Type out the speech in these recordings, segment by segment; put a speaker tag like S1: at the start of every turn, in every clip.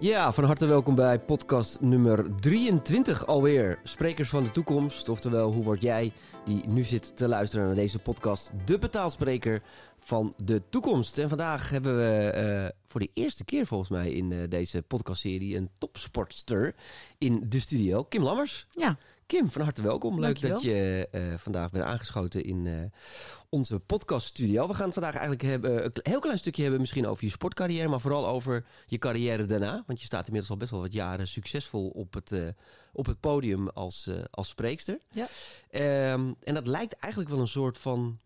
S1: Ja, van harte welkom bij podcast nummer 23 alweer. Sprekers van de toekomst, oftewel hoe word jij die nu zit te luisteren naar deze podcast, de betaalspreker van de toekomst. En vandaag hebben we eh, voor de eerste keer volgens mij in uh, deze podcastserie een topsportster in de studio, Kim Lammers.
S2: Ja.
S1: Kim, van harte welkom. Leuk
S2: Dankjewel.
S1: dat je uh, vandaag bent aangeschoten in uh, onze podcaststudio. We gaan het vandaag eigenlijk hebben, een heel klein stukje hebben misschien over je sportcarrière, maar vooral over je carrière daarna. Want je staat inmiddels al best wel wat jaren succesvol op het, uh, op het podium als, als spreekster.
S2: Ja.
S1: Um, en dat lijkt eigenlijk wel een soort van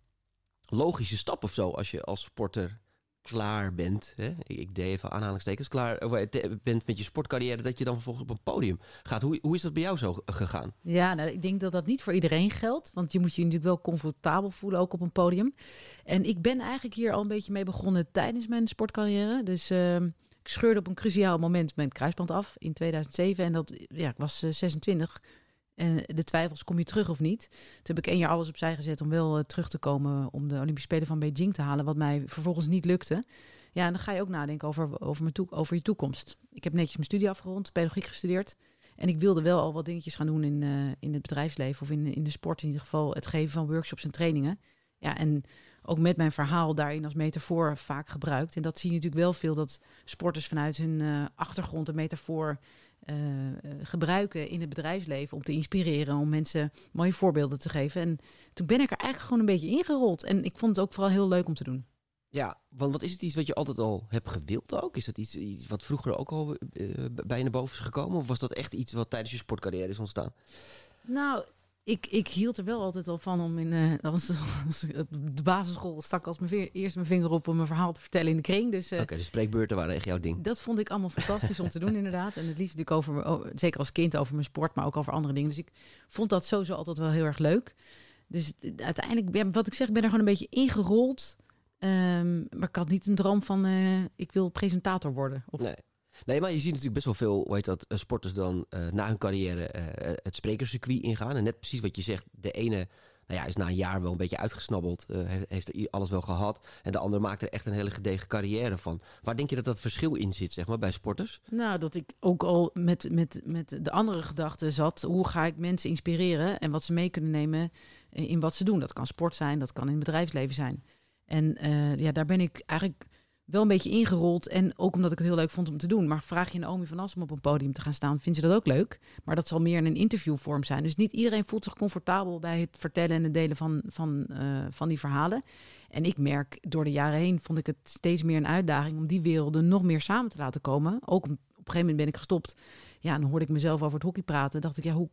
S1: logische stap of zo als je als sporter klaar bent, hè? Ik, deed even aanhalingstekens, klaar of, bent met je sportcarrière, dat je dan vervolgens op een podium gaat. Hoe, hoe is dat bij jou zo gegaan?
S2: Ja, nou, ik denk dat dat niet voor iedereen geldt, want je moet je natuurlijk wel comfortabel voelen ook op een podium. En ik ben eigenlijk hier al een beetje mee begonnen tijdens mijn sportcarrière. Dus uh, ik scheurde op een cruciaal moment mijn kruisband af in 2007 en dat, ja, ik was uh, 26. En de twijfels, kom je terug of niet? Toen heb ik één jaar alles opzij gezet om wel uh, terug te komen om de Olympische Spelen van Beijing te halen, wat mij vervolgens niet lukte. Ja, en dan ga je ook nadenken over, over, over je toekomst. Ik heb netjes mijn studie afgerond, pedagogiek gestudeerd. En ik wilde wel al wat dingetjes gaan doen in, uh, in het bedrijfsleven of in, in de sport in ieder geval. Het geven van workshops en trainingen. Ja, en ook met mijn verhaal daarin als metafoor vaak gebruikt. En dat zie je natuurlijk wel veel dat sporters vanuit hun uh, achtergrond een metafoor uh, gebruiken in het bedrijfsleven om te inspireren, om mensen mooie voorbeelden te geven. En toen ben ik er eigenlijk gewoon een beetje ingerold. En ik vond het ook vooral heel leuk om te doen.
S1: Ja, want wat is het iets wat je altijd al hebt gewild ook? Is dat iets, iets wat vroeger ook al uh, bij je naar boven is gekomen? Of was dat echt iets wat tijdens je sportcarrière is ontstaan?
S2: Nou, ik, ik hield er wel altijd al van om in uh, als, als, op de basisschool stak als mijn veer, eerst mijn vinger op om mijn verhaal te vertellen in de kring. Dus, uh,
S1: Oké, okay, de spreekbeurten waren echt jouw ding.
S2: Dat vond ik allemaal fantastisch om te doen, inderdaad. En het liefst natuurlijk over, oh, zeker als kind, over mijn sport, maar ook over andere dingen. Dus ik vond dat sowieso altijd wel heel erg leuk. Dus uiteindelijk, wat ik zeg, ik ben er gewoon een beetje ingerold. Um, maar ik had niet een droom van, uh, ik wil presentator worden. Of...
S1: Nee. Nee, maar je ziet natuurlijk best wel veel, hoe dat, sporters dan uh, na hun carrière uh, het sprekerscircuit ingaan. En net precies wat je zegt, de ene nou ja, is na een jaar wel een beetje uitgesnabbeld, heeft alles wel gehad. En de andere maakt er echt een hele gedegen carrière van. Waar denk je dat dat verschil in zit, zeg maar, bij sporters?
S2: Nou, dat ik ook al met, met, met de andere gedachten zat. Hoe ga ik mensen inspireren en wat ze mee kunnen nemen in wat ze doen? Dat kan sport zijn, dat kan in het bedrijfsleven zijn. En ja, daar ben ik eigenlijk wel een beetje ingerold. En ook omdat ik het heel leuk vond om te doen. Maar vraag je Naomi van Assem op een podium te gaan staan, vindt ze dat ook leuk. Maar dat zal meer in een interviewvorm zijn. Dus niet iedereen voelt zich comfortabel bij het vertellen en het delen van, van, uh, van die verhalen. En ik merk, door de jaren heen vond ik het steeds meer een uitdaging om die werelden nog meer samen te laten komen. Ook op een gegeven moment ben ik gestopt. Ja, en dan hoorde ik mezelf over het hockey praten. dacht ik, ja, hoe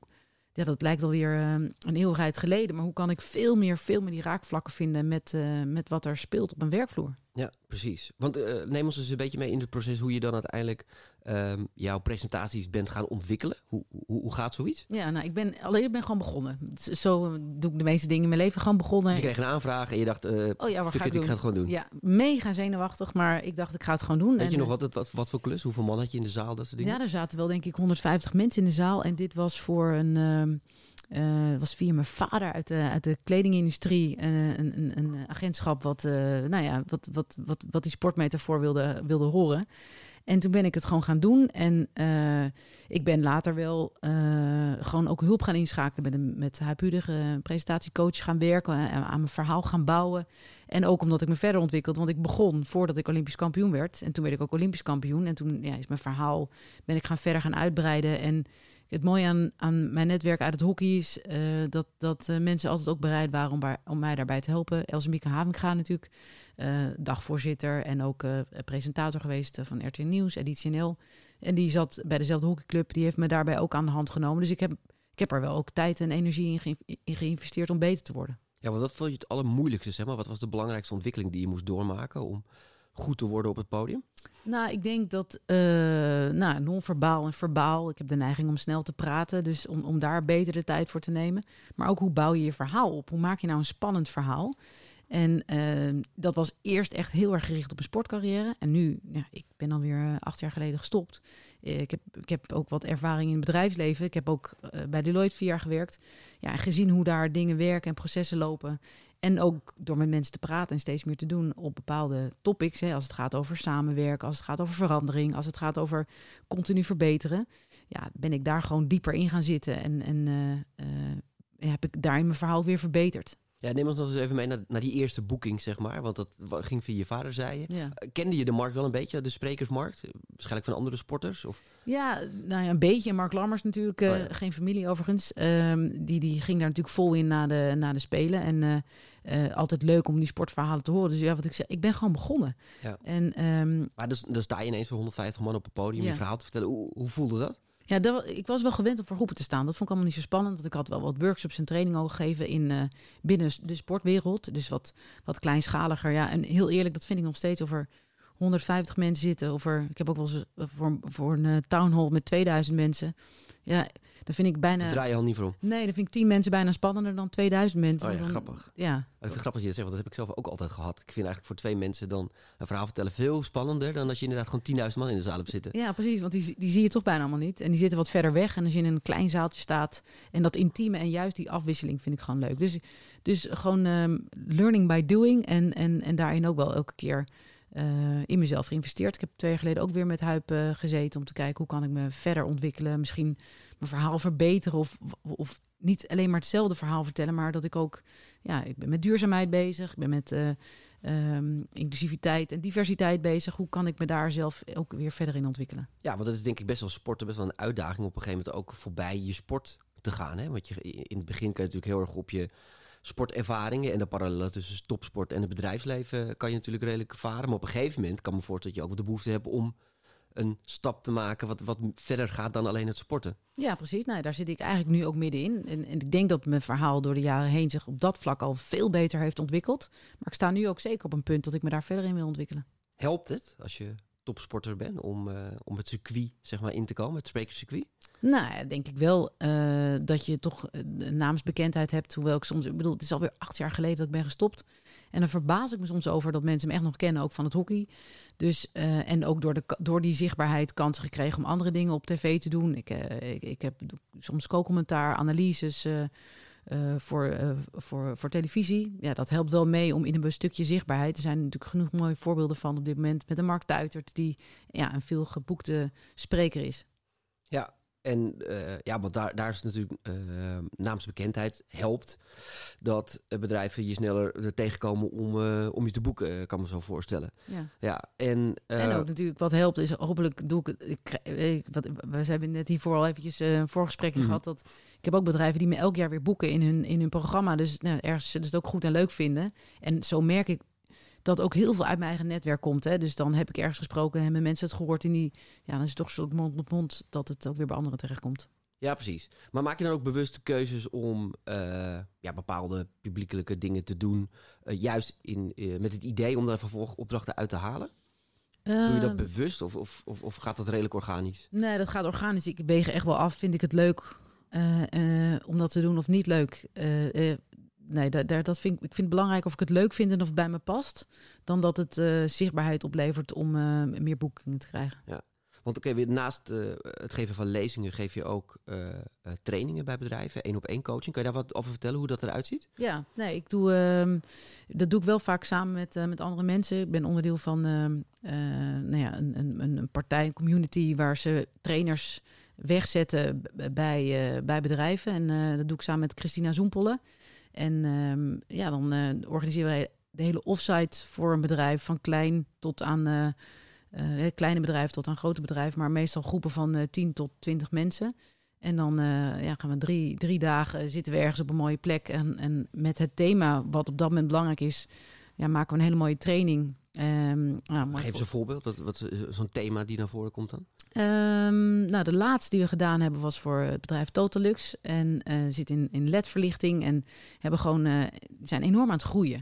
S2: ja, dat lijkt alweer uh, een eeuwigheid geleden. Maar hoe kan ik veel meer, veel meer die raakvlakken vinden met, uh, met wat er speelt op een werkvloer?
S1: Ja, precies. Want uh, neem ons dus een beetje mee in het proces hoe je dan uiteindelijk um, jouw presentaties bent gaan ontwikkelen. Hoe, hoe, hoe gaat zoiets?
S2: Ja, nou, ik ben alleen ben gewoon begonnen. Zo doe ik de meeste dingen in mijn leven gewoon begonnen.
S1: Je kreeg een aanvraag en je dacht, uh,
S2: oh ja, wat ga ik,
S1: ik ga het gewoon doen.
S2: Ja, mega zenuwachtig, maar ik dacht, ik ga het gewoon doen.
S1: Weet
S2: en,
S1: je nog wat, het, wat, wat voor klus? Hoeveel man had je in de zaal? Dat soort dingen?
S2: Ja, er zaten wel denk ik 150 mensen in de zaal. En dit was voor een... Uh, uh, was via mijn vader uit de, uit de kledingindustrie. Uh, een, een, een, agentschap wat, uh, nou ja, wat, wat, wat, wat die sportmetafoor wilde, wilde horen. En toen ben ik het gewoon gaan doen. En ik ben later wel gewoon ook hulp gaan inschakelen. Met, een, met huidige presentatiecoach gaan werken. aan mijn verhaal gaan bouwen. En ook omdat ik me verder ontwikkelde. Want ik begon voordat ik Olympisch kampioen werd. En toen werd ik ook Olympisch kampioen. En toen ja, is mijn verhaal, ben ik gaan verder gaan uitbreiden. En het mooie aan, mijn netwerk uit het hockey is uh, dat, dat uh, mensen altijd ook bereid waren om, mij daarbij te helpen. Elsemieke Havinga natuurlijk, uh, dagvoorzitter en ook presentator geweest van RTL Nieuws, Editie NL. En die zat bij dezelfde hockeyclub, die heeft me daarbij ook aan de hand genomen. Dus ik heb, ik heb er wel ook tijd en energie in geïnvesteerd om beter te worden.
S1: Ja, want wat vond je het allermoeilijkste, zeg maar? Wat was de belangrijkste ontwikkeling die je moest doormaken om goed te worden op het podium?
S2: Nou, ik denk dat uh, nou, non-verbaal en verbaal. Ik heb de neiging om snel te praten, dus om, om daar beter de tijd voor te nemen. Maar ook hoe bouw je je verhaal op? Hoe maak je nou een spannend verhaal? En uh, dat was eerst echt heel erg gericht op een sportcarrière. En nu, ja, ik ben alweer uh, acht jaar geleden gestopt. Ik heb, ik heb ook wat ervaring in het bedrijfsleven. Ik heb ook bij Deloitte vier jaar gewerkt. Ja, en gezien hoe daar dingen werken en processen lopen. En ook door met mensen te praten en steeds meer te doen op bepaalde topics. Hè, als het gaat over samenwerken, als het gaat over verandering, als het gaat over continu verbeteren. Ja, ben ik daar gewoon dieper in gaan zitten en, en uh, uh, heb ik daarin mijn verhaal weer verbeterd.
S1: Ja, neem ons nog eens even mee naar, naar die eerste boeking, zeg maar. Want dat ging via je vader, zei je.
S2: Ja.
S1: Kende je de markt wel een beetje, de sprekersmarkt? Waarschijnlijk van andere sporters? Of?
S2: Ja, nou ja, een beetje. Mark Lammers natuurlijk, uh, oh ja. geen familie overigens. Um, die, die ging daar natuurlijk vol in na de, na de Spelen. En uh, uh, altijd leuk om die sportverhalen te horen. Dus ja, wat ik zeg, ik ben gewoon begonnen.
S1: Ja.
S2: En, um,
S1: maar dus, dan sta je ineens voor 150 man op het podium je verhaal te vertellen. Hoe, hoe voelde dat?
S2: Ja, dat, ik was wel gewend om voor groepen te staan. Dat vond ik allemaal niet zo spannend. Want ik had wel wat workshops en trainingen gegeven in, uh, binnen de sportwereld. Dus wat, wat kleinschaliger. Ja, en heel eerlijk, dat vind ik nog steeds over 150 mensen zitten. Over, ik heb ook wel eens voor, voor een uh, town hall met 2000 mensen. Ja, dan vind ik bijna...
S1: Dat draai je al niet voor om.
S2: Nee, dan vind ik 10 mensen bijna spannender dan 2000 mensen.
S1: Oh ja,
S2: dan,
S1: grappig.
S2: Ja.
S1: Ik vind het grappig dat je dat zegt, want dat heb ik zelf ook altijd gehad. Ik vind eigenlijk voor twee mensen dan een verhaal vertellen veel spannender... dan als je inderdaad gewoon 10.000 man in de zaal hebt zitten.
S2: Ja, precies, want die, die zie je toch bijna allemaal niet. En die zitten wat verder weg. En als je in een klein zaaltje staat en dat intieme en juist die afwisseling vind ik gewoon leuk. Dus, dus gewoon um, learning by doing en, en, en daarin ook wel elke keer... Uh, in mezelf geïnvesteerd. Ik heb twee jaar geleden ook weer met Huip uh, gezeten om te kijken hoe kan ik me verder ontwikkelen. Misschien mijn verhaal verbeteren of, of niet alleen maar hetzelfde verhaal vertellen, maar dat ik ook, ja, ik ben met duurzaamheid bezig, ik ben met uh, um, inclusiviteit en diversiteit bezig. Hoe kan ik me daar zelf ook weer verder in ontwikkelen?
S1: Ja, want dat is denk ik best wel sporten, best wel een uitdaging op een gegeven moment ook voorbij je sport te gaan. Hè? Want je, in het begin kan je natuurlijk heel erg op je sportervaringen en de parallellen tussen topsport en het bedrijfsleven kan je natuurlijk redelijk varen. Maar op een gegeven moment kan me voorstellen dat je ook de behoefte hebt om een stap te maken wat, wat verder gaat dan alleen het sporten.
S2: Ja, precies. Nou, daar zit ik eigenlijk nu ook middenin. En, en ik denk dat mijn verhaal door de jaren heen zich op dat vlak al veel beter heeft ontwikkeld. Maar ik sta nu ook zeker op een punt dat ik me daar verder in wil ontwikkelen.
S1: Helpt het als je topsporter bent om, uh, om het circuit zeg maar, in te komen, het sprekerscircuit?
S2: Nou, denk ik wel uh, dat je toch een naamsbekendheid hebt. Hoewel ik soms, ik bedoel, het is alweer acht jaar geleden dat ik ben gestopt. En dan verbaas ik me soms over dat mensen me echt nog kennen, ook van het hockey. Dus, en ook door, de, door die zichtbaarheid kansen gekregen om andere dingen op tv te doen. Ik, ik, ik heb soms co-commentaar, analyses uh, voor, voor, voor televisie. Ja, dat helpt wel mee om in een stukje zichtbaarheid. Er zijn natuurlijk genoeg mooie voorbeelden van op dit moment. Met een Mark Tuitert, die ja, een veel geboekte spreker is.
S1: Ja, en uh, ja, want daar, daar is natuurlijk naamsbekendheid helpt dat bedrijven je sneller er tegenkomen om, om je te boeken, kan me zo voorstellen.
S2: Ja.
S1: ja en,
S2: en ook natuurlijk wat helpt is hopelijk doe ik het. Ik, ik, wat, we hebben net hiervoor al eventjes een voorgesprek mm. gehad dat ik heb ook bedrijven die me elk jaar weer boeken in hun, in hun programma. Dus nou, ergens zullen ze het ook goed en leuk vinden. En zo merk ik dat ook heel veel uit mijn eigen netwerk komt. Hè. Dus dan heb ik ergens gesproken en hebben mensen het gehoord. En die, ja, dan is het toch zo mond tot mond dat het ook weer bij anderen terechtkomt.
S1: Ja, precies. Maar maak je dan ook bewuste keuzes om uh, ja, bepaalde publiekelijke dingen te doen, uh, juist in, uh, met het idee om daar vervolgopdrachten uit te halen? Doe je dat bewust of, of, of, of, gaat dat redelijk organisch?
S2: Nee, dat gaat organisch. Ik weeg echt wel af. Vind ik het leuk om dat te doen of niet leuk? nee, daar, daar, dat vind ik, ik vind het belangrijk of ik het leuk vind en of het bij me past. Dan dat het zichtbaarheid oplevert om meer boekingen te krijgen.
S1: Ja. Want oké, okay, naast uh, het geven van lezingen geef je ook trainingen bij bedrijven, één op één coaching. Kan je daar wat over vertellen hoe dat eruit ziet?
S2: Ja, nee, ik doe ehm, dat doe ik wel vaak samen met, met andere mensen. Ik ben onderdeel van nou ja, een, een, een partij, een community waar ze trainers wegzetten bij, bij bedrijven. En dat doe ik samen met Christina Zoempollen. En um, ja, dan uh, organiseren wij de hele offsite voor een bedrijf, van klein tot aan kleine bedrijven tot aan grote bedrijven, maar meestal groepen van 10 tot 20 mensen. En dan ja, gaan we drie, drie dagen zitten we ergens op een mooie plek. En, en met het thema, wat op dat moment belangrijk is, ja, maken we een hele mooie training. Um,
S1: nou, Geef eens een voorbeeld, wat, wat, zo'n thema die naar voren komt dan?
S2: Um, nou, de laatste die we gedaan hebben was voor het bedrijf Totalux. En uh, zit in, in LED-verlichting en hebben gewoon, uh, zijn enorm aan het groeien.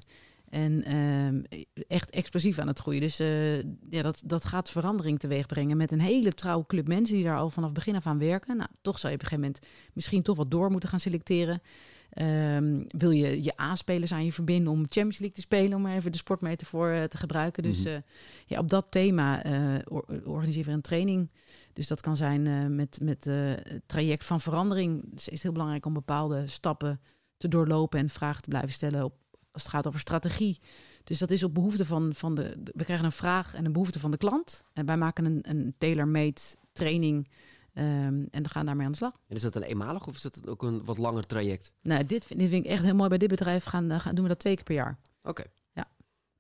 S2: En uh, echt explosief aan het groeien. Dus uh, ja, dat, dat gaat verandering teweeg brengen met een hele trouwe club mensen die daar al vanaf begin af aan werken. Nou, toch zou je op een gegeven moment misschien toch wat door moeten gaan selecteren. Um, wil je je A-spelers aan je verbinden om Champions League te spelen, om maar even de sportmetafoor uh, te gebruiken. Dus uh, ja, op dat thema uh, or organiseren we een training. Dus dat kan zijn met, met het traject van verandering. Het is heel belangrijk om bepaalde stappen te doorlopen en vragen te blijven stellen op als het gaat over strategie. Dus dat is op behoefte van, van de, We krijgen een vraag en een behoefte van de klant. En wij maken een, een tailor-made training. Um, en dan gaan daarmee aan de slag.
S1: En is dat een eenmalig of is dat ook een wat langer traject?
S2: Nou, dit vind, dit vind ik echt heel mooi. Bij dit bedrijf gaan, gaan doen we dat twee keer per jaar.
S1: Oké.
S2: Ja.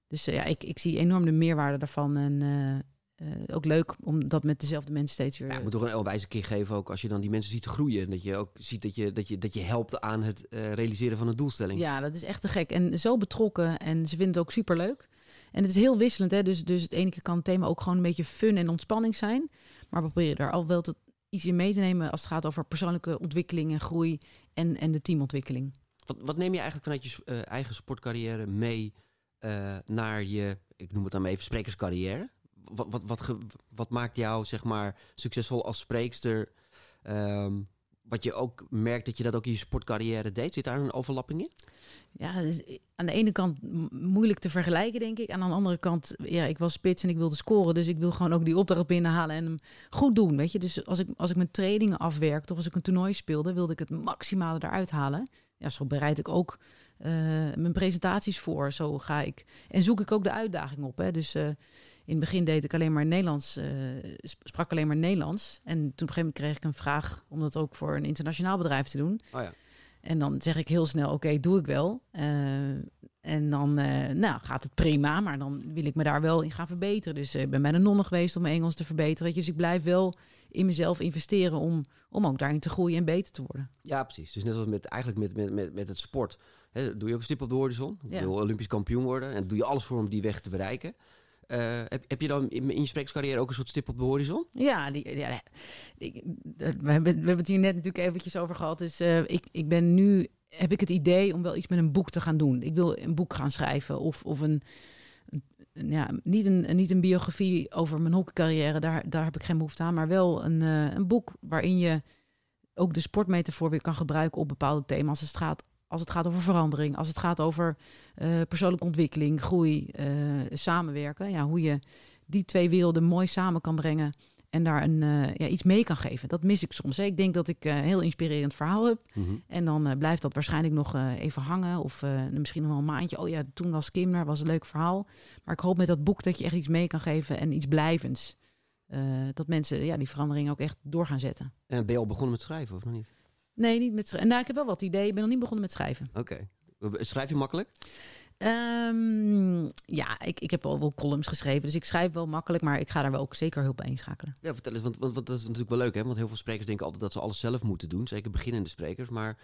S2: Dus uh, ja, ik, ik zie enorm de meerwaarde daarvan. En uh, uh, ook leuk om dat met dezelfde mensen steeds weer...
S1: Ja, moet toch een wijze keer geven ook als je dan die mensen ziet groeien. Dat je ook ziet dat je, dat je, dat je helpt aan het uh, realiseren van een doelstelling.
S2: Ja, dat is echt te gek. En zo betrokken en ze vinden het ook super leuk. En het is heel wisselend, hè? Dus, dus het ene keer kan het thema ook gewoon een beetje fun en ontspanning zijn. Maar we proberen daar al wel tot iets in mee te nemen als het gaat over persoonlijke ontwikkeling en groei en, en de teamontwikkeling.
S1: Wat, wat neem je eigenlijk vanuit je uh, eigen sportcarrière mee naar je, ik noem het dan maar even, sprekerscarrière? Wat, wat, wat, wat, maakt jou zeg maar succesvol als spreekster? Um, wat je ook merkt dat je dat ook in je sportcarrière deed. Zit daar een overlapping in?
S2: Ja, aan de ene kant moeilijk te vergelijken, denk ik. En aan de andere kant, ja, ik was spits en ik wilde scoren. Dus ik wil gewoon ook die opdracht binnenhalen en hem goed doen. Weet je, dus als ik, als ik mijn trainingen afwerkte of als ik een toernooi speelde, wilde ik het maximale eruit halen. Ja, zo bereid ik ook uh, mijn presentaties voor. Zo ga ik. En zoek ik ook de uitdaging op. Hè. Dus uh, in het begin deed ik alleen maar Nederlands, uh, sprak alleen maar Nederlands. En toen op een gegeven moment kreeg ik een vraag om dat ook voor een internationaal bedrijf te doen.
S1: Oh ja.
S2: En dan zeg ik heel snel, oké, doe ik wel. Uh, en dan uh, nou, gaat het prima, maar dan wil ik me daar wel in gaan verbeteren. Dus ik ben bij de nonnen geweest om mijn Engels te verbeteren. Dus ik blijf wel in mezelf investeren om, om ook daarin te groeien en beter te worden.
S1: Ja, precies. Dus net als met, eigenlijk met, met, met, met het sport. Doe je ook een stip op de horizon. Je wil Olympisch kampioen worden. En doe je alles voor om die weg te bereiken. Uh, heb, je dan in, je spreekscarrière ook een soort stip op de horizon?
S2: Ja, die, ja ik, we, hebben, we hebben het hier net natuurlijk eventjes over gehad. Dus uh, ik, ik ben nu, heb ik het idee om wel iets met een boek te gaan doen. Ik wil een boek gaan schrijven of, of een, ja, niet, een, niet een biografie over mijn hockeycarrière, daar, daar heb ik geen behoefte aan. Maar wel een, uh, een boek waarin je ook de sportmetafoor weer kan gebruiken op bepaalde thema's. Als het gaat als het gaat over verandering, als het gaat over uh, persoonlijke ontwikkeling, groei, uh, samenwerken. Ja, hoe je die twee werelden mooi samen kan brengen en daar een, uh, ja, iets mee kan geven. Dat mis ik soms. Hè. Ik denk dat ik een heel inspirerend verhaal heb. Mm -hmm. En dan blijft dat waarschijnlijk nog even hangen. Of misschien nog wel een maandje. Oh ja, toen was Kim daar, was een leuk verhaal. Maar ik hoop met dat boek dat je echt iets mee kan geven en iets blijvends. dat mensen ja, die verandering ook echt door gaan zetten.
S1: En ben je al begonnen met schrijven of nog niet?
S2: Nee, niet met schrijven. Nou, ik heb wel wat ideeën. Ik ben nog niet begonnen met schrijven.
S1: Oké. Okay. Schrijf je makkelijk?
S2: Um, ja, ik, ik heb al wel columns geschreven, dus ik schrijf wel makkelijk, maar ik ga daar wel ook zeker hulp bij inschakelen.
S1: Ja, vertel eens, want, want, want, dat is natuurlijk wel leuk, hè? Want heel veel sprekers denken altijd dat ze alles zelf moeten doen, zeker beginnende sprekers. Maar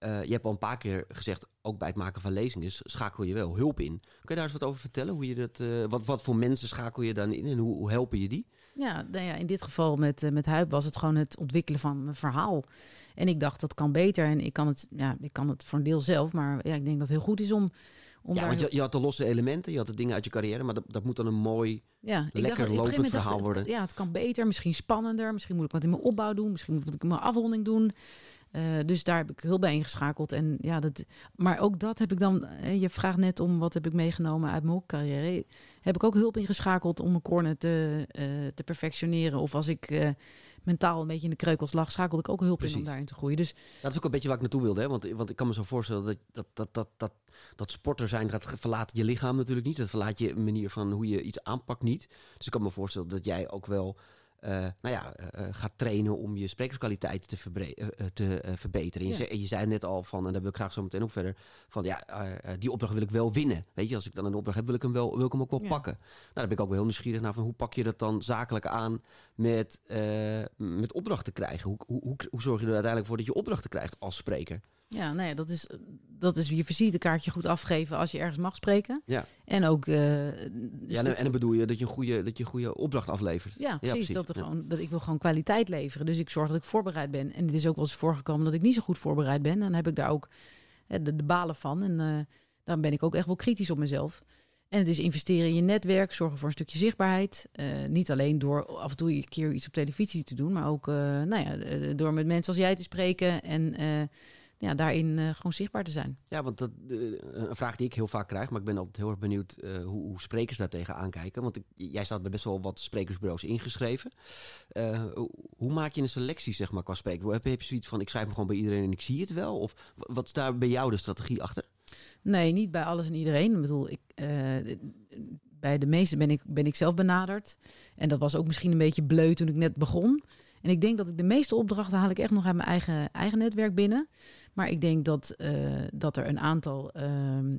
S1: uh, je hebt al een paar keer gezegd, ook bij het maken van lezingen, schakel je wel hulp in. Kun je daar eens wat over vertellen? Hoe je dat, uh, wat, wat voor mensen schakel je dan in en hoe, hoe helpen je die?
S2: Ja, nou ja, in dit geval met, uh, met Huip was het gewoon het ontwikkelen van mijn verhaal. En ik dacht, dat kan beter. En ik kan het, ja, ik kan het voor een deel zelf. Maar ja, ik denk dat het heel goed is om. om
S1: ja,
S2: daar...
S1: want je, je, had de losse elementen, je had de dingen uit je carrière. Maar dat, dat moet dan een mooi, ja, lekker dacht, lopend verhaal
S2: dacht,
S1: worden.
S2: Het, ja, het kan beter. Misschien spannender. Misschien moet ik wat in mijn opbouw doen. Misschien moet ik mijn afronding doen. Uh, dus daar heb ik heel bij ingeschakeld. En ja, dat, maar ook dat heb ik dan. Je vraagt net om wat heb ik meegenomen uit mijn carrière. Heb ik ook hulp ingeschakeld om mijn corner te, uh, te perfectioneren. Of als ik. Uh, mentaal een beetje in de kreukels lag, schakelde ik ook hulp Precies. in om daarin te groeien. Dus
S1: dat is ook een beetje waar ik naartoe wilde. Hè? Want, want ik kan me zo voorstellen dat, dat, dat, dat, dat, dat sporter zijn, dat verlaat je lichaam natuurlijk niet. Dat verlaat je manier van hoe je iets aanpakt niet. Dus ik kan me voorstellen dat jij ook wel uh, nou ja, uh, gaat trainen om je sprekerskwaliteit te, te verbeteren. En je, ja. zei, je, zei, net al van, en daar wil ik graag zo meteen ook verder, van ja, die opdracht wil ik wel winnen. Weet je, als ik dan een opdracht heb, wil ik hem, wel, wil ik hem ook wel ja. pakken. Nou, daar ben ik ook wel heel nieuwsgierig naar van hoe pak je dat dan zakelijk aan met, met opdrachten krijgen? Hoe, hoe, hoe, hoe zorg je er uiteindelijk voor dat je opdrachten krijgt als spreker?
S2: Ja, nou ja, dat is, dat is je visitekaartje goed afgeven als je ergens mag spreken.
S1: Ja.
S2: En ook. Uh,
S1: ja, en, en dan bedoel je dat je een goede, dat je een goede opdracht aflevert.
S2: Ja, precies. Ja, precies. Dat, er ja. gewoon, dat ik wil gewoon kwaliteit leveren. Dus ik zorg dat ik voorbereid ben. En het is ook wel eens voorgekomen dat ik niet zo goed voorbereid ben. En dan heb ik daar ook de, de balen van. En uh, dan ben ik ook echt wel kritisch op mezelf. En het is investeren in je netwerk, zorgen voor een stukje zichtbaarheid. Uh, niet alleen door af en toe een keer iets op televisie te doen, maar ook nou ja, door met mensen als jij te spreken en ja, daarin uh, gewoon zichtbaar te zijn.
S1: Ja, want dat, uh, een vraag die ik heel vaak krijg, maar ik ben altijd heel erg benieuwd uh, hoe, hoe, sprekers daar tegen aankijken. Want ik, jij staat bij best wel wat sprekersbureaus ingeschreven. hoe maak je een selectie, zeg maar, qua spreker? Heb je zoiets van, ik schrijf me gewoon bij iedereen en ik zie het wel? Of wat is daar bij jou de strategie achter?
S2: Nee, niet bij alles en iedereen. Ik bedoel, ik, bij de meeste ben ik, ben ik zelf benaderd. En dat was ook misschien een beetje bleu toen ik net begon. En ik denk dat ik de meeste opdrachten haal ik echt nog uit mijn eigen, eigen netwerk binnen. Maar ik denk dat, uh, dat er een aantal uh,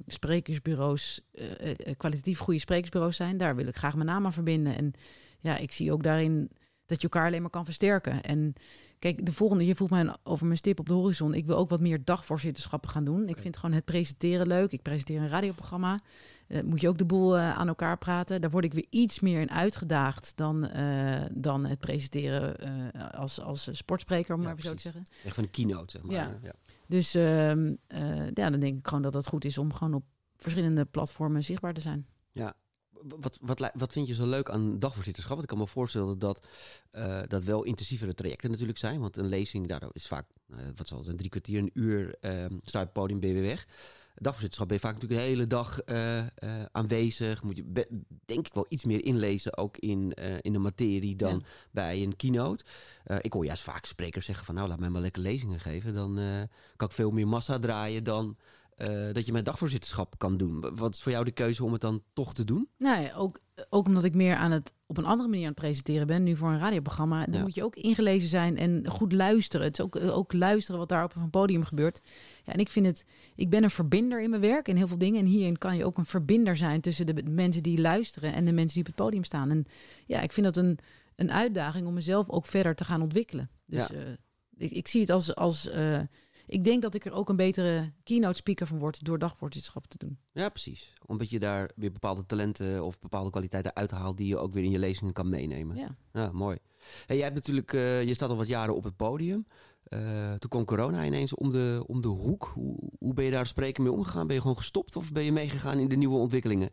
S2: sprekersbureaus, uh, kwalitatief goede sprekersbureaus zijn. Daar wil ik graag mijn naam aan verbinden. En ja, ik zie ook daarin dat je elkaar alleen maar kan versterken. En kijk, de volgende, je vroeg mij over mijn stip op de horizon. Ik wil ook wat meer dagvoorzitterschappen gaan doen. Ik vind gewoon het presenteren leuk. Ik presenteer een radioprogramma. Uh, moet je ook de boel uh, aan elkaar praten. Daar word ik weer iets meer in uitgedaagd dan, uh, dan het presenteren als, als sportspreker, om ja, maar even zo te zeggen.
S1: Echt van de keynote, zeg maar.
S2: Ja. ja. Dus ehm, ja, dan denk ik gewoon dat het goed is om gewoon op verschillende platformen zichtbaar te zijn.
S1: Ja, wat, wat, wat vind je zo leuk aan dagvoorzitterschap? Want ik kan me voorstellen dat uh, dat wel intensievere trajecten natuurlijk zijn. Want een lezing, daar is vaak, uh, wat zal het, een drie kwartier, een uur uh, sta je op het podium, ben je weer weg. Dagvoorzitterschap ben je vaak natuurlijk de hele dag eh, aanwezig. Moet je denk ik wel iets meer inlezen, ook in, in de materie, dan ja. bij een keynote. ik hoor juist vaak sprekers zeggen van, nou laat mij maar lekker lezingen geven. Dan kan ik veel meer massa draaien dan uh, dat je met dagvoorzitterschap kan doen. Wat is voor jou de keuze om het dan toch te doen?
S2: Nou ja, ook, ook omdat ik meer aan het op een andere manier aan het presenteren ben, nu voor een radioprogramma, dan ja. moet je ook ingelezen zijn en goed luisteren. Het is ook, ook luisteren wat daar op een podium gebeurt. Ja, en ik vind het, ik ben een verbinder in mijn werk in heel veel dingen. En hierin kan je ook een verbinder zijn tussen de mensen die luisteren en de mensen die op het podium staan. En ja, ik vind dat een, een uitdaging om mezelf ook verder te gaan ontwikkelen. Dus ja. uh, ik, ik, zie het als. als uh, ik denk dat ik er ook een betere keynote speaker van word door dagwoordschap te doen.
S1: Ja, precies. Omdat je daar weer bepaalde talenten of bepaalde kwaliteiten uithaalt die je ook weer in je lezingen kan meenemen.
S2: Ja,
S1: ja mooi. Hey, jij hebt natuurlijk, uh, je staat al wat jaren op het podium. Uh, toen kwam corona ineens om de, om de hoek. Hoe, hoe ben je daar spreken mee omgegaan? Ben je gewoon gestopt of ben je meegegaan in de nieuwe ontwikkelingen?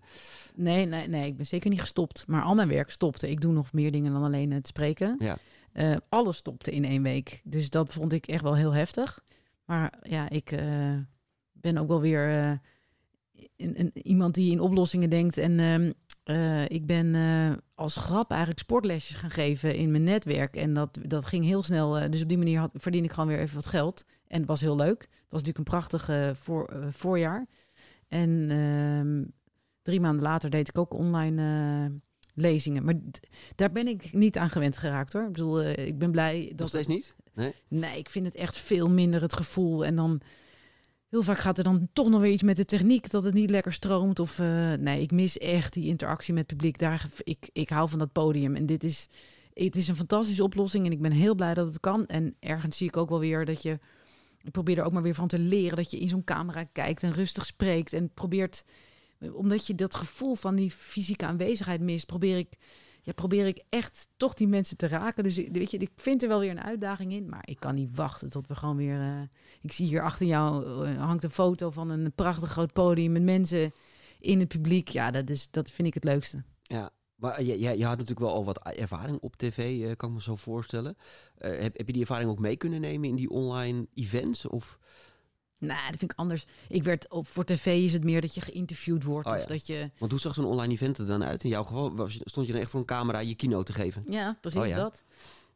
S2: Nee, nee, nee, ik ben zeker niet gestopt. Maar al mijn werk stopte. Ik doe nog meer dingen dan alleen het spreken.
S1: Ja.
S2: Uh, alles stopte in één week. Dus dat vond ik echt wel heel heftig. Maar ja, ik uh, ben ook wel weer een, iemand die in oplossingen denkt. En uh, ik ben als grap eigenlijk sportlesjes gaan geven in mijn netwerk. En dat, dat ging heel snel. dus op die manier had, verdien ik gewoon weer even wat geld. En het was heel leuk. Het was natuurlijk een prachtig voor, voorjaar. En ehm, drie maanden later deed ik ook online lezingen. Maar daar ben ik niet aan gewend geraakt hoor. Ik bedoel, ik ben blij dat.
S1: Nog steeds niet? Nee?
S2: nee, ik vind het echt veel minder het gevoel. En dan heel vaak gaat er dan toch nog weer iets met de techniek dat het niet lekker stroomt. Of uh, nee, ik mis echt die interactie met het publiek. Daar, ik, ik hou van dat podium. En dit is, het is een fantastische oplossing. En ik ben heel blij dat het kan. En ergens zie ik ook wel weer dat je. Ik probeer er ook maar weer van te leren dat je in zo'n camera kijkt en rustig spreekt. En probeert, omdat je dat gevoel van die fysieke aanwezigheid mist, probeer ik ja, probeer ik echt toch die mensen te raken. Dus weet je, ik vind er wel weer een uitdaging in. Maar ik kan niet wachten tot we gewoon weer. Uh, ik zie hier achter jou uh, hangt een foto van een prachtig groot podium met mensen in het publiek. Ja, dat, is, dat vind ik het leukste.
S1: Ja, maar je, je, je had natuurlijk wel al wat ervaring op tv, kan ik me zo voorstellen. heb, heb je die ervaring ook mee kunnen nemen in die online events? Of
S2: nou, dat vind ik anders. Ik werd op voor tv is het meer dat je geïnterviewd wordt
S1: oh,
S2: of
S1: ja.
S2: dat je.
S1: Want hoe zag zo'n online event er dan uit? In jouw geval was, stond je dan echt voor een camera je kino te geven?
S2: Ja, precies
S1: Oh, ja.
S2: dat.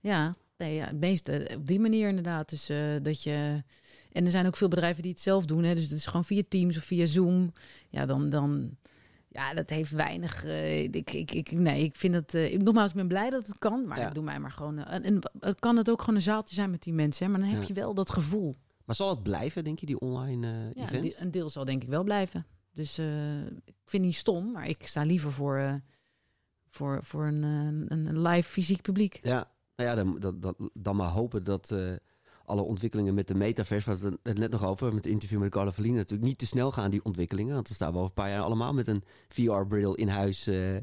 S2: Ja, nee, ja, het meeste op die manier inderdaad. Dus eh, dat je. En er zijn ook veel bedrijven die het zelf doen. Hè? Dus het is gewoon via Teams of via Zoom. Ja, dan. dan ja, dat heeft weinig. eh, ik, ik, ik, nee, ik vind eh, ik- nogmaals, ik ben blij dat het kan. Maar
S1: Ja.
S2: ik doe mij maar gewoon. en, kan het ook gewoon een zaaltje zijn met die mensen. Hè? Maar dan heb
S1: Ja.
S2: je wel dat gevoel.
S1: Maar zal het blijven, denk je, die online eh
S2: Ja, een
S1: event?
S2: deel, een deel zal denk ik wel blijven. Dus eh, ik vind niet stom, maar ik sta liever voor, eh, voor, voor een, een, live fysiek publiek.
S1: Ja, nou ja, dan, dan, dan, dan maar hopen dat alle ontwikkelingen met de metaverse, waar we het net nog over, met het interview met Carla Verlien, natuurlijk niet te snel gaan, die ontwikkelingen. Want dan staan we over een paar jaar allemaal met een VR-bril in huis eh, eh,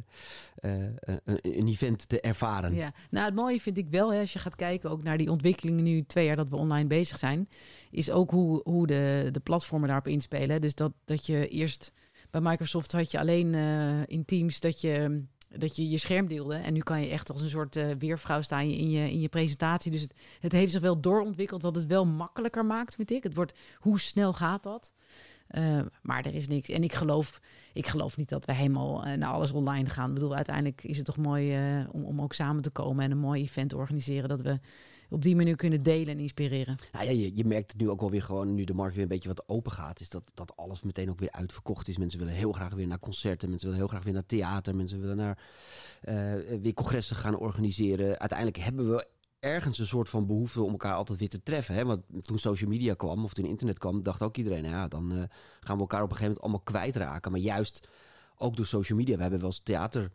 S1: eh, een, event te ervaren.
S2: Ja. Nou, het mooie vind ik wel, hè, als je gaat kijken ook naar die ontwikkelingen nu twee jaar dat we online bezig zijn, is ook hoe, hoe de, de platformen daarop inspelen. Dus dat, dat je eerst bij Microsoft had je alleen in Teams dat je dat je je scherm deelde. En nu kan je echt als een soort eh, weervrouw staan in je, in je presentatie. Dus het, het heeft zich wel doorontwikkeld, wat het wel makkelijker maakt, vind ik. Het wordt, hoe snel gaat dat? Eh, maar er is niks. En ik geloof, ik geloof niet dat we helemaal eh, naar alles online gaan. Ik bedoel, uiteindelijk is het toch mooi om, om ook samen te komen en een mooi event te organiseren. Dat we op die manier kunnen delen en inspireren.
S1: Nou ja, je, je merkt het nu ook wel weer gewoon, nu de markt weer een beetje wat open gaat, is dat, dat alles meteen ook weer uitverkocht is. Mensen willen heel graag weer naar concerten, mensen willen heel graag weer naar theater, mensen willen naar uh, weer congressen gaan organiseren. Uiteindelijk hebben we ergens een soort van behoefte om elkaar altijd weer te treffen. Hè? Want toen social media kwam, of toen internet kwam, dacht ook iedereen, nou ja, dan uh, gaan we elkaar op een gegeven moment allemaal kwijtraken. Maar juist ook door social media, we hebben wel eens theater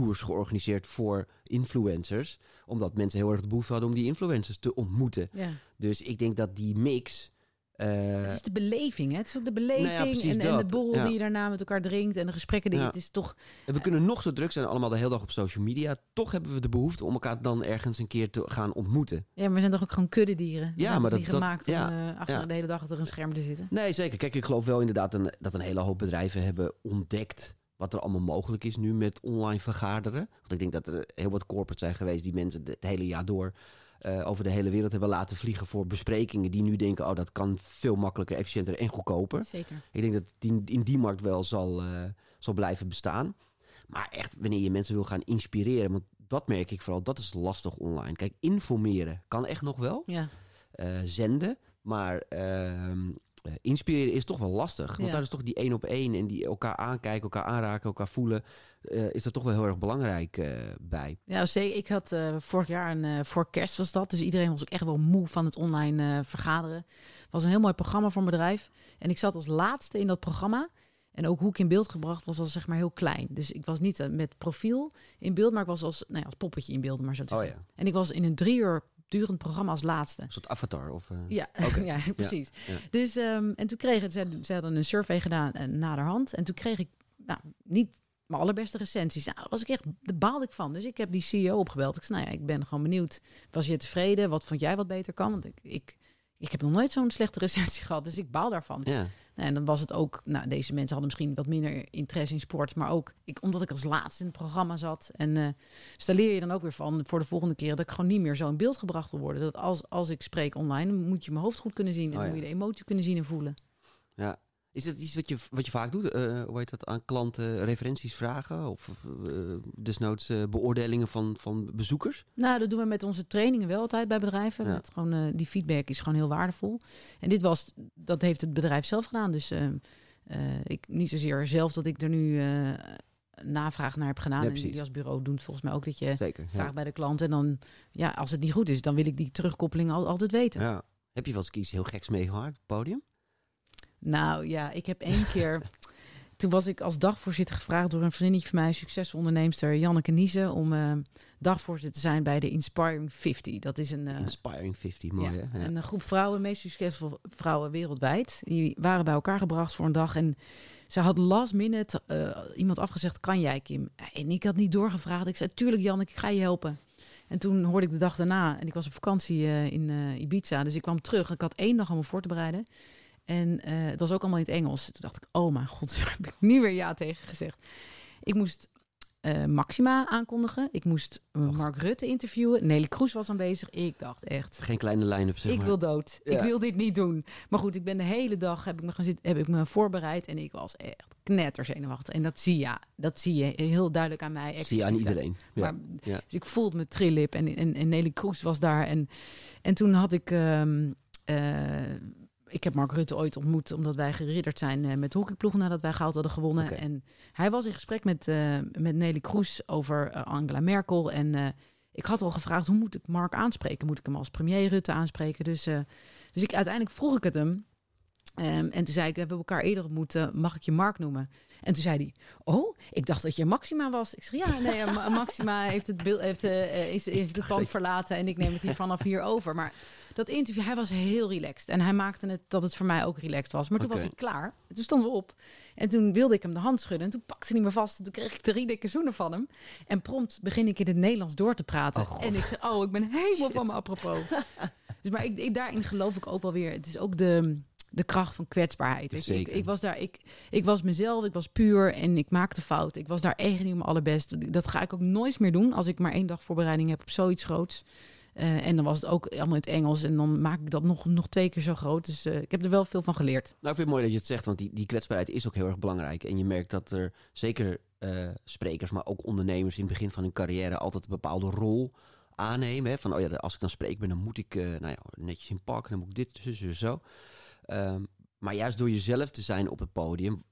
S1: tours georganiseerd voor influencers. Omdat mensen heel erg de behoefte hadden om die influencers te ontmoeten.
S2: Ja.
S1: Dus ik denk dat die mix. Uh,
S2: het is de beleving, hè? Het is ook de beleving
S1: Nou ja,
S2: en, en, de borrel
S1: Ja.
S2: die je daarna met elkaar drinkt en de gesprekken die
S1: Ja.
S2: het is toch.
S1: en we kunnen nog zo druk zijn, allemaal de hele dag op social media. Toch hebben we de behoefte om elkaar dan ergens een keer te gaan ontmoeten.
S2: Ja, maar we zijn toch ook gewoon kuddedieren. We
S1: Ja,
S2: zijn
S1: maar dat-
S2: niet
S1: dat-
S2: gemaakt om
S1: ja,
S2: eh, achter de hele dag achter een scherm te zitten.
S1: Nee, zeker. Kijk, ik geloof wel inderdaad een, dat een hele hoop bedrijven hebben ontdekt wat er allemaal mogelijk is nu met online vergaderen. Want ik denk dat er heel wat corporates zijn geweest die mensen het hele jaar door eh, over de hele wereld hebben laten vliegen voor besprekingen. Die nu denken, oh dat kan veel makkelijker, efficiënter en goedkoper.
S2: Zeker.
S1: Ik denk dat het in, in die markt wel zal, eh, zal blijven bestaan. Maar echt, wanneer je mensen wil gaan inspireren, want dat merk ik vooral, dat is lastig online. Kijk, informeren kan echt nog wel
S2: Ja.
S1: eh, zenden. Maar ehm, eh, inspireren is toch wel lastig. Want
S2: Ja.
S1: daar is toch die één op één en die elkaar aankijken, elkaar aanraken, elkaar voelen. eh, is dat toch wel heel erg belangrijk eh, bij.
S2: Ja, zeker. Ik had eh, vorig jaar, een, eh, voor kerst was dat, dus iedereen was ook echt wel moe van het online eh, vergaderen. Het was een heel mooi programma voor een bedrijf. En ik zat als laatste in dat programma. En ook hoe ik in beeld gebracht was, was zeg maar heel klein. Dus ik was niet eh, met profiel in beeld, maar ik was als, nou ja, als poppetje in beeld, maar zo te
S1: Oh ja,
S2: En ik was in een drie uur durend programma als laatste.
S1: een soort avatar. Of, eh,
S2: Ja, ja precies.
S1: ja.
S2: Dus, ehm, en toen kreeg het, ze, ze hadden een survey gedaan eh, naderhand. En toen kreeg ik, nou, niet mijn allerbeste recensies. Nou, daar was ik echt, daar baalde ik van. Dus ik heb die CEO opgebeld. Ik zei, nou ja, ik ben gewoon benieuwd. Was je tevreden? Wat vond jij wat beter kan? Want ik, ik, ik heb nog nooit zo'n slechte recensie gehad. Dus ik baal daarvan.
S1: ja.
S2: Nou, en dan was het ook, nou, deze mensen hadden misschien wat minder interesse in sport. Maar ook, ik, omdat ik als laatste in het programma zat. En dus daar leer je dan ook weer van voor de volgende keer. Dat ik gewoon niet meer zo in beeld gebracht wil worden. Dat als, als ik spreek online, moet je mijn hoofd goed kunnen zien. En
S1: Oh, ja.
S2: moet je de emotie kunnen zien en voelen.
S1: ja. Is het iets wat je, wat je vaak doet? Eh, hoe heet dat? Aan klanten referenties vragen? Of eh, desnoods eh, beoordelingen van, van bezoekers?
S2: Nou, dat doen we met onze trainingen wel altijd bij bedrijven.
S1: Ja.
S2: Met gewoon, die feedback is gewoon heel waardevol. En dit was, dat heeft het bedrijf zelf gedaan. Dus eh, eh, ik, niet zozeer zelf dat ik er nu navraag naar heb gedaan.
S1: Ja,
S2: en die als bureau doet volgens mij ook dat je
S1: Zeker.
S2: vraagt
S1: Ja.
S2: bij de klant. En dan, ja, als het niet goed is, dan wil ik die terugkoppeling al, altijd weten.
S1: Ja. Heb je wel eens iets heel geks meegemaakt op het podium?
S2: Nou ja, ik heb één keer. Toen was ik als dagvoorzitter gevraagd door een vriendinnetje van mij, succesvol onderneemster Janneke Niezen, om eh, dagvoorzitter te zijn bij de Inspiring 50. Dat is een, eh,
S1: Inspiring 50, mooi
S2: ja,
S1: hè? Ja.
S2: een groep vrouwen, meest succesvolle vrouwen wereldwijd. Die waren bij elkaar gebracht voor een dag en ze had last minute eh, iemand afgezegd, kan jij Kim? En ik had niet doorgevraagd. Ik zei, tuurlijk Janneke, ik ga je helpen. En toen hoorde ik de dag daarna, en ik was op vakantie in Ibiza, dus ik kwam terug. Ik had één dag om me voor te bereiden. En eh, het was ook allemaal in het Engels. Toen dacht ik, oh mijn god, waar heb ik nu weer ja tegen gezegd? Ik moest eh, Maxima aankondigen. Ik moest eh. Mark Rutte interviewen. Nelly Kroes was aanwezig. Ik dacht echt,
S1: Geen kleine line-up, zeg
S2: ik
S1: maar.
S2: wil dood. Ik wil dit niet doen. Maar goed, ik ben de hele dag heb ik me gaan zitten, heb ik me voorbereid en ik was echt knetterzenuwachtig. En dat zie je, dat zie je heel duidelijk aan mij.
S1: Zie je aan iedereen. Ja.
S2: Maar,
S1: ja.
S2: Dus ik voelde me trillip en, en, en Nelly Kroes was daar. En, en toen had ik... ehm, eh, ik heb Mark Rutte ooit ontmoet omdat wij geridderd zijn eh, met de hockeyploeg nadat wij goud hadden gewonnen. En hij was in gesprek met, eh, met Nelly Kroes over eh, Angela Merkel. En ik had al gevraagd, hoe moet ik Mark aanspreken? Moet ik hem als premier Rutte aanspreken? Dus, dus ik, uiteindelijk vroeg ik het hem. Ehm, en toen zei ik, we hebben elkaar eerder ontmoet, eh, mag ik je Mark noemen? En toen zei hij, oh, ik dacht dat je Maxima was. Ik zeg, ja, nee, eh, Ma- Maxima heeft het, beeld, heeft, eh, is, heeft het pand verlaten en ik neem het hier vanaf hier over. Maar dat interview, hij was heel relaxed. En hij maakte het dat het voor mij ook relaxed was. Maar toen was ik klaar. En toen stonden we op. En toen wilde ik hem de hand schudden. En toen pakte hij me vast. En toen kreeg ik drie dikke zoenen van hem. En prompt begin ik in het Nederlands door te praten.
S1: Oh,
S2: en ik zeg, oh, ik ben helemaal van me apropos. dus maar ik, ik, daarin geloof ik ook wel weer. Het is ook de, de kracht van kwetsbaarheid. weet je. Ik, ik, was daar, ik, ik was mezelf, ik was puur en ik maakte fout. Ik was daar echt niet mijn allerbest. Dat ga ik ook nooit meer doen als ik maar één dag voorbereiding heb op zoiets groots. Eh, en dan was het ook allemaal in het Engels. En dan maak ik dat nog, nog twee keer zo groot. Dus eh, ik heb er wel veel van geleerd.
S1: Nou, ik vind het mooi dat je het zegt, want die, die kwetsbaarheid is ook heel erg belangrijk. En je merkt dat er zeker eh, sprekers, maar ook ondernemers in het begin van hun carrière altijd een bepaalde rol aannemen. Hè? Van, oh ja, als ik dan spreek ben, dan moet ik nou ja, netjes in pakken. Dan moet ik dit, zo, zo, zo. Ehm, maar juist door jezelf te zijn op het podium,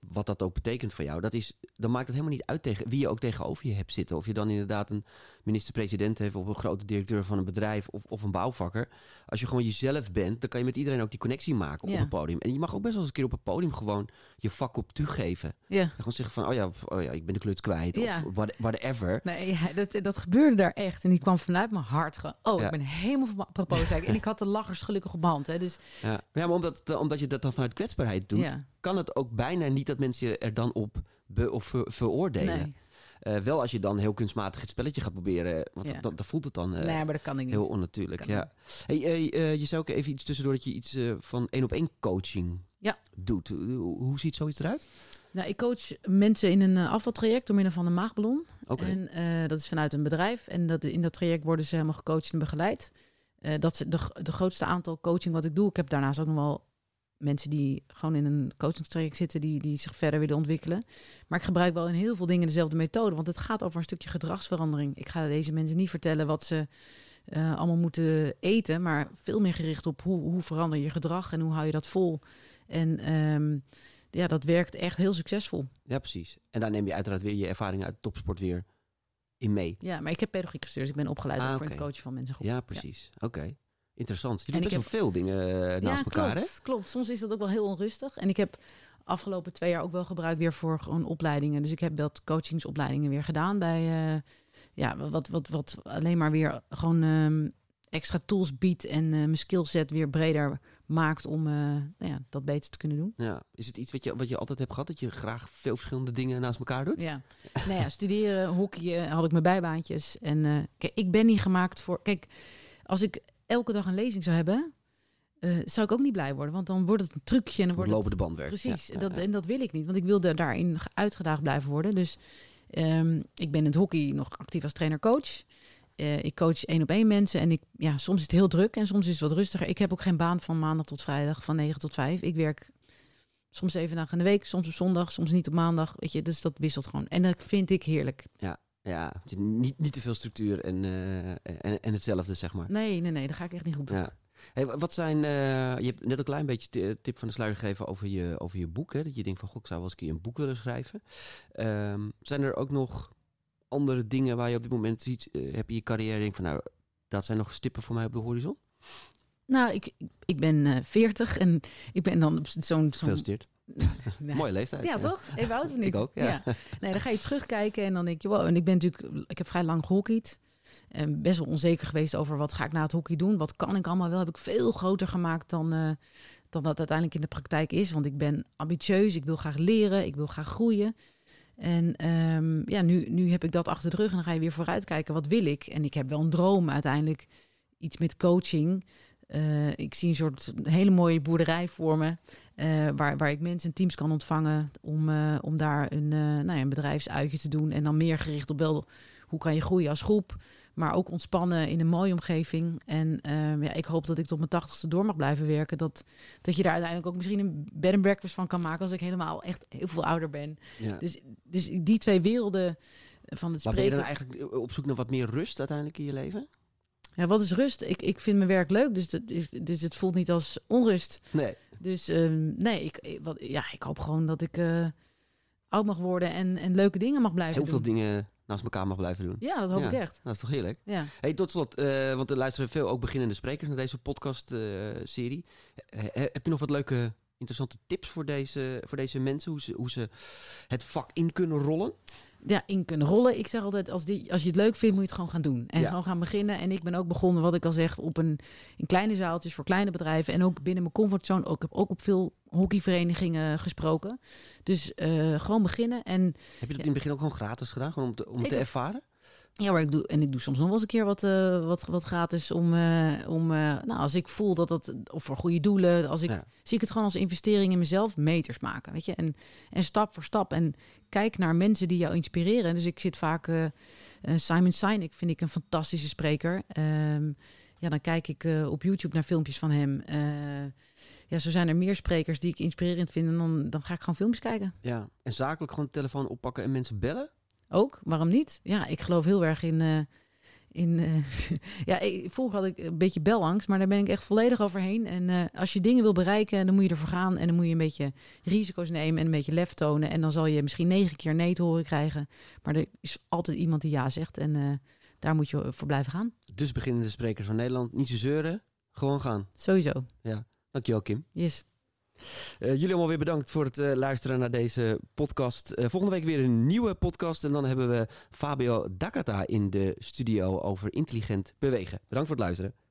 S1: wat dat ook betekent voor jou, dat is, dan maakt het helemaal niet uit tegen wie je ook tegenover je hebt zitten. Of je dan inderdaad een minister-president heeft, of een grote directeur van een bedrijf, of, of een bouwvakker. Als je gewoon jezelf bent, dan kan je met iedereen ook die connectie maken op het podium. En je mag ook best wel eens een keer op het podium gewoon je vak op toegeven.
S2: Ja.
S1: En gewoon zeggen van, oh ja, oh ja, ik ben de kluts kwijt,
S2: Ja.
S1: of what- whatever.
S2: Nee, ja, dat, dat gebeurde daar echt. En die kwam vanuit mijn hart. Gewoon, oh,
S1: Ja.
S2: ik ben helemaal van propos. En ik had de lachers gelukkig op mijn hand. Hè, dus
S1: Ja, ja maar omdat, omdat je dat dan vanuit kwetsbaarheid doet, kan het ook bijna niet dat mensen je er dan op be- of ver- veroordelen.
S2: nee.
S1: Eh, wel als je dan heel kunstmatig het spelletje gaat proberen, want
S2: Ja.
S1: dan, dan voelt het dan eh,
S2: nee, maar dat kan ik niet.
S1: heel onnatuurlijk.
S2: Kan
S1: Ja. Hey, eh, je zei ook even iets tussendoor dat je iets van één op één coaching
S2: Ja.
S1: doet. Hoe, hoe ziet zoiets eruit?
S2: Nou, ik coach mensen in een afvaltraject door middel van een maagballon.
S1: Oké.
S2: En dat is vanuit een bedrijf. En dat, in dat traject worden ze helemaal gecoacht en begeleid. Dat is de, de grootste aantal coaching wat ik doe. Ik heb daarnaast ook nog wel mensen die gewoon in een coachingstraject zitten, die, die zich verder willen ontwikkelen. Maar ik gebruik wel in heel veel dingen dezelfde methode, want het gaat over een stukje gedragsverandering. Ik ga deze mensen niet vertellen wat ze eh, allemaal moeten eten, maar veel meer gericht op hoe, hoe verander je gedrag en hoe hou je dat vol. En ehm, ja, dat werkt echt heel succesvol.
S1: Ja, precies. En daar neem je uiteraard weer je ervaringen uit topsport weer in mee.
S2: Ja, maar ik heb pedagogiek gestudeerd, dus ik ben opgeleid
S1: Ah,
S2: voor het coachen van mensen.
S1: Ja, precies. Oké. Interessant. Je
S2: En
S1: doet
S2: ik
S1: best wel veel dingen eh, naast
S2: ja,
S1: elkaar,
S2: klopt, klopt. Soms is dat ook wel heel onrustig. En ik heb afgelopen twee jaar ook wel gebruikt weer voor gewoon opleidingen. Dus ik heb wat coachingsopleidingen weer gedaan bij eh, ja, wat, wat, wat alleen maar weer gewoon ehm, extra tools biedt en eh, mijn skillset weer breder maakt om nou ja, dat beter te kunnen doen.
S1: hè? Ja. Is het iets wat je, wat je altijd hebt gehad, dat je graag veel verschillende dingen naast elkaar doet?
S2: Ja. nou ja, studeren, hockeyen, had ik mijn bijbaantjes. En kijk, ik ben niet gemaakt voor... Kijk, als ik elke dag een lezing zou hebben, eh, zou ik ook niet blij worden. Want dan wordt het een trucje en dan wordt het...
S1: lopende bandwerk.
S2: Precies,
S1: Ja,
S2: dat, en dat wil ik niet, want ik wilde daarin ge- uitgedaagd blijven worden. Dus ehm, ik ben in het hockey nog actief als trainer-coach. Eh, ik coach één op één mensen en ik, ja, soms is het heel druk en soms is het wat rustiger. Ik heb ook geen baan van maandag tot vrijdag, van 9 tot 5. Ik werk soms zeven dagen in de week, soms op zondag, soms niet op maandag. Weet je, dus dat wisselt gewoon. En dat vind ik heerlijk.
S1: Ja, je- niet, niet te veel structuur en, eh, en, en hetzelfde, zeg maar.
S2: Nee, nee, nee, daar ga ik echt niet goed op.
S1: Ja. Hey, wa- wat zijn, eh, je hebt net een klein beetje ti- tip van de sluier gegeven over je, over je boek. Hè? Dat je denkt van, god, ik zou wel eens een keer een boek willen schrijven. Ehm, zijn er ook nog andere dingen waar je op dit moment ziet, eh, heb je je carrière, denk van, nou, dat zijn nog stippen voor mij op de horizon?
S2: Nou, ik, ik ben eh 40 en ik ben dan zo'n... zo'n
S1: Gefeliciteerd.
S2: Nee.
S1: Mooie leeftijd.
S2: Ja, toch? Even oud of niet?
S1: Ik ook, ja.
S2: Nee, dan ga je terugkijken en dan denk je, wow. En ik ben natuurlijk, ik heb vrij lang gehockeyd. En best wel onzeker geweest over wat ga ik na het hockey doen. Wat kan ik allemaal wel? Heb ik veel groter gemaakt dan, eh, dan dat uiteindelijk in de praktijk is. Want ik ben ambitieus, ik wil graag leren, ik wil graag groeien. En ehm, ja, nu, nu heb ik dat achter de rug en dan ga je weer vooruit kijken. Wat wil ik? En ik heb wel een droom uiteindelijk. Iets met coaching. Eh, ik zie een soort hele mooie boerderij voor me. eh, waar, waar ik mensen en teams kan ontvangen. Om, eh, om daar een, nou ja, een bedrijfsuitje te doen. En dan meer gericht op wel hoe kan je groeien als groep. Maar ook ontspannen in een mooie omgeving. En ehm, ja, ik hoop dat ik tot mijn tachtigste door mag blijven werken. Dat, dat je daar uiteindelijk ook misschien een bed and breakfast van kan maken. Als ik helemaal echt heel veel ouder ben.
S1: Ja.
S2: Dus, dus die twee werelden van het
S1: Maar ben je
S2: spreken.
S1: dan eigenlijk op zoek naar wat meer rust uiteindelijk in je leven?
S2: Ja, wat is rust? Ik, ik vind mijn werk leuk, dus, dat is, dus het voelt niet als onrust.
S1: Nee.
S2: Dus ehm, nee, ik, wat, ja, ik hoop gewoon dat ik eh, oud mag worden en, en leuke dingen mag blijven
S1: Heel veel dingen naast elkaar mag blijven doen.
S2: Ja, dat hoop
S1: Ja.
S2: ik echt.
S1: Dat is toch heerlijk?
S2: Ja.
S1: Hey, tot slot, eh, want er luisteren veel ook beginnende sprekers naar deze podcast-serie. heb je nog wat leuke, interessante tips voor deze, voor deze mensen? Hoe ze, hoe ze het vak in kunnen rollen?
S2: Ja, in kunnen rollen. Ik zeg altijd, als, die, als je het leuk vindt, moet je het gewoon gaan doen. En
S1: Ja.
S2: gewoon gaan beginnen. En ik ben ook begonnen, wat ik al zeg, op een, in kleine zaaltjes voor kleine bedrijven. En ook binnen mijn comfortzone. Ook, ik heb ook op veel hockeyverenigingen gesproken. Dus eh, gewoon beginnen. En
S1: Heb je dat in het begin ook gewoon gratis gedaan? Gewoon om, te, om het
S2: Ik
S1: te ervaren?
S2: Ja, maar ik doe, en ik doe soms nog wel eens een keer wat, eh, wat, wat gratis om, eh, om eh, nou, als ik voel dat dat, of voor goede doelen, als ik,
S1: Ja.
S2: zie ik het gewoon als investering in mezelf, meters maken, weet je, en, en stap voor stap en kijk naar mensen die jou inspireren. Dus ik zit vaak, Simon Sinek vind ik een fantastische spreker. Ehm, ja, dan kijk ik op YouTube naar filmpjes van hem. Ja, zo zijn er meer sprekers die ik inspirerend vind en dan, dan ga ik gewoon filmpjes kijken.
S1: Ja. En zakelijk gewoon de telefoon oppakken en mensen bellen?
S2: Ook, waarom niet? Ja, ik geloof heel erg in, eh, in eh, ja, vroeger had ik een beetje belangst, maar daar ben ik echt volledig overheen. En eh, als je dingen wil bereiken, dan moet je ervoor gaan. En dan moet je een beetje risico's nemen en een beetje lef tonen. En dan zal je misschien negen keer nee te horen krijgen. Maar er is altijd iemand die ja zegt. En daar moet je voor blijven gaan.
S1: Dus beginnende sprekers van Nederland, niet zo zeuren, gewoon gaan.
S2: Sowieso.
S1: Dankjewel Kim.
S2: Yes.
S1: Eh, jullie allemaal weer bedankt voor het eh, luisteren naar deze podcast. Eh, volgende week weer een nieuwe podcast. En dan hebben we Fabio Dakata in de studio over intelligent bewegen. Bedankt voor het luisteren.